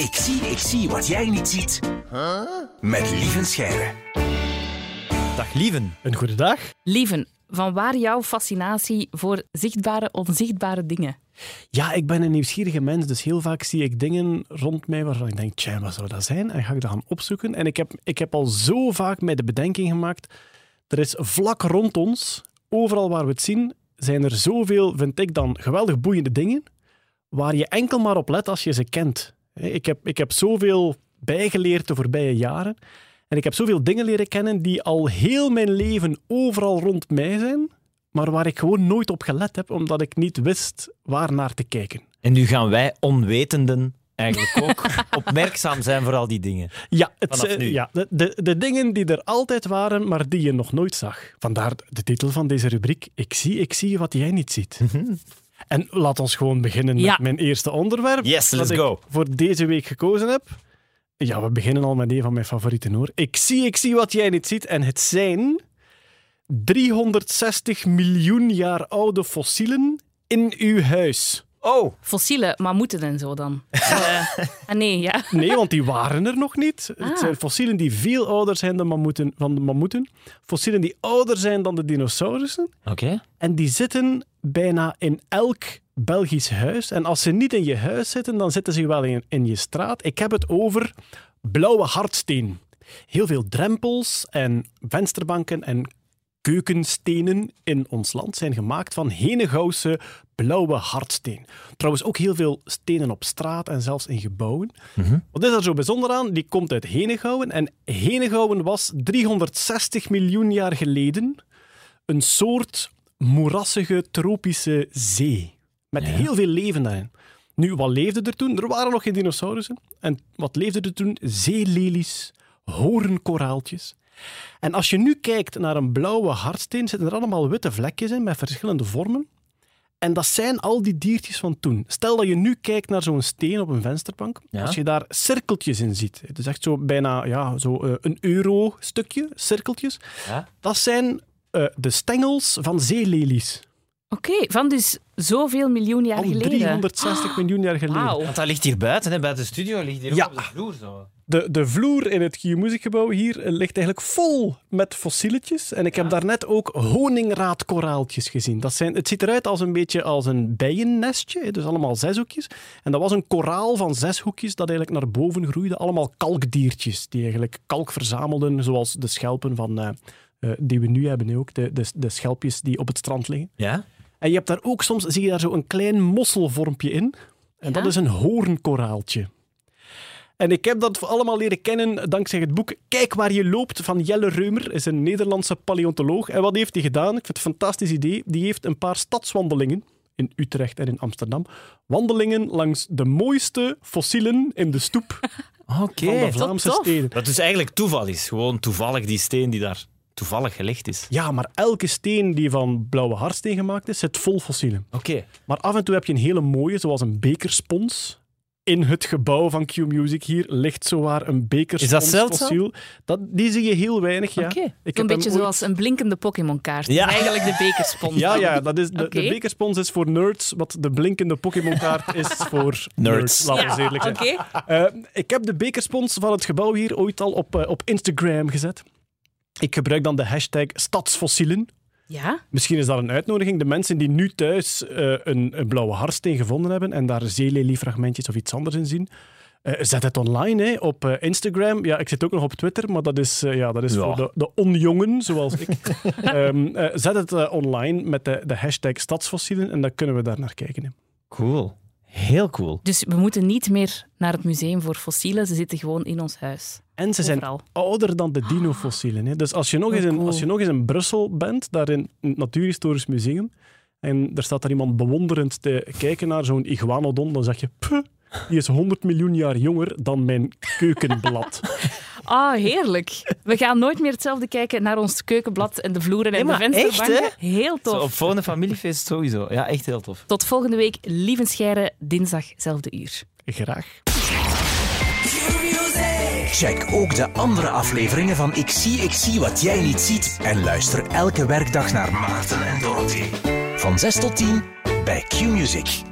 Ik zie, ik zie wat jij niet ziet. Met Lieven Scheire. Dag Lieven. Een goede dag. Lieven, van waar jouw fascinatie voor zichtbare, onzichtbare dingen? Ja, ik ben een nieuwsgierige mens, dus heel vaak zie ik dingen rond mij waarvan ik denk, tja, wat zou dat zijn? En ga ik dat gaan opzoeken. En ik heb, ik heb al zo vaak mij de bedenking gemaakt, er is vlak rond ons, overal waar we het zien, zijn er zoveel, vind ik dan, geweldig boeiende dingen, waar je enkel maar op let als je ze kent. Ik heb, ik heb zoveel bijgeleerd de voorbije jaren. En ik heb zoveel dingen leren kennen die al heel mijn leven overal rond mij zijn, maar waar ik gewoon nooit op gelet heb, omdat ik niet wist waar naar te kijken. En nu gaan wij onwetenden eigenlijk ook opmerkzaam zijn voor al die dingen. Ja, het, nu. ja de, de, de dingen die er altijd waren, maar die je nog nooit zag. Vandaar de titel van deze rubriek. Ik zie, ik zie wat jij niet ziet. En laat ons gewoon beginnen Ja. met mijn eerste onderwerp. Yes, dat let's ik go. voor deze week gekozen heb. Ja, we beginnen al met een van mijn favorieten hoor. Ik zie, ik zie wat jij niet ziet. En het zijn 360 miljoen jaar oude fossielen in uw huis. Oh, Fossiele mammoeten en zo dan. Eh, ah, nee, ja. Nee, want die waren er nog niet. Ah. Het zijn fossielen die veel ouder zijn dan, mammoeten, van de mammoeten. Fossielen die ouder zijn dan de dinosaurussen. oké. En die zitten bijna in elk Belgisch huis. En als ze niet in je huis zitten, dan zitten ze wel in, in je straat. Ik heb het over blauwe hardsteen. Heel veel drempels en vensterbanken en keukenstenen in ons land zijn gemaakt van Henegouwse blauwe hardsteen. Trouwens ook heel veel stenen op straat en zelfs in gebouwen. Wat is er zo bijzonder aan? Die komt uit Henegouwen. En Henegouwen was 360 miljoen jaar geleden een soort moerassige tropische zee. Met heel veel leven daarin. Nu, wat leefde er toen? Er waren nog geen dinosaurussen. En wat leefde er toen? Zeelelies, hoornkoraaltjes. En als je nu kijkt naar een blauwe hardsteen, zitten er allemaal witte vlekjes in met verschillende vormen. En dat zijn al die diertjes van toen. Stel dat je nu kijkt naar zo'n steen op een vensterbank. Ja. Als je daar cirkeltjes in ziet. Het is echt zo bijna ja, zo, eh, een euro-stukje, cirkeltjes. Ja. Dat zijn eh, de stengels van zeelelies. Oké, van dus zoveel miljoen jaar Al geleden. 360 miljoen jaar geleden. Want dat ligt hier buiten, hè, buiten de studio, ligt hier Ja. ook op de vloer. Zo. De, de vloer in het Geomusicgebouw hier eh, ligt eigenlijk vol met fossieletjes. En ik heb daarnet ook honingraadkoraaltjes gezien. Dat zijn, het ziet eruit als een beetje als een bijennestje, dus allemaal zeshoekjes. En dat was een koraal van zes hoekjes dat eigenlijk naar boven groeide. Allemaal kalkdiertjes die eigenlijk kalk verzamelden, zoals de schelpen van, eh, eh, die we nu hebben. hè, Ook de, de, de schelpjes die op het strand liggen. Ja? En je hebt daar ook soms, zie je daar zo een klein mosselvormpje in. En dat is een hoornkoraaltje. En ik heb dat allemaal leren kennen dankzij het boek Kijk waar je loopt van Jelle Reumer, is een Nederlandse paleontoloog. En wat heeft hij gedaan? Ik vind het een fantastisch idee. Die heeft een paar stadswandelingen in Utrecht en in Amsterdam. Wandelingen langs de mooiste fossielen in de stoep Oké. van de Vlaamse steden. Dat dus eigenlijk toeval is. Gewoon toevallig die steen die daar toevallig gelegd is. Ja, maar elke steen die van blauwe hardsteen gemaakt is, zit vol fossielen. Oké. Maar af en toe heb je een hele mooie, zoals een bekerspons. In het gebouw van Q-Music hier ligt zowaar een bekerspons zeldzaam? fossiel. Dat, die zie je heel weinig, ja. Oké. Ik Een beetje ooit- zoals een blinkende Pokémon-kaart. Ja. Eigenlijk de bekerspons. Ja, ja dat is, de, Oké. de bekerspons is voor nerds, wat de blinkende Pokémon-kaart is voor nerds. laten we eens eerlijk zijn. Oké. Eh, ik heb de bekerspons van het gebouw hier ooit al op, eh, op Instagram gezet. Ik gebruik dan de hashtag stadsfossielen. Ja? Misschien is dat een uitnodiging. De mensen die nu thuis eh, een, een blauwe harsteen gevonden hebben en daar zeeleliefragmentjes of iets anders in zien, eh, zet het online hè, op eh, Instagram. Ja, ik zit ook nog op Twitter, maar dat is, ja, dat is Ja. voor de, de onjongen, zoals ik. Ehm, eh, zet het online met de, de hashtag stadsfossielen en dan kunnen we daar naar kijken. hè. Cool. Heel cool. Dus we moeten niet meer naar het museum voor fossielen. Ze zitten gewoon in ons huis. En ze zijn Overal. ouder dan de dinofossielen. Hè. Dus als je, nog Oh, eens in, cool. als je nog eens in Brussel bent, daar in het Natuurhistorisch Museum, en er staat daar iemand bewonderend te kijken naar zo'n iguanodon, dan zeg je, "Puh, die is 100 miljoen jaar jonger dan mijn keukenblad. Ah, heerlijk. We gaan nooit meer hetzelfde kijken naar ons keukenblad en de vloeren en Nee, de maar echt, vensterbanken. Heel Zo, tof. op volgende familiefeest sowieso. Ja, echt heel tof. Tot volgende week, lieve Scheire, dinsdag, zelfde uur. Graag. Check ook de andere afleveringen van Ik zie, ik zie wat jij niet ziet. En luister elke werkdag naar Maarten en Dorothee. Van 6 tot 10 bij Q-Music.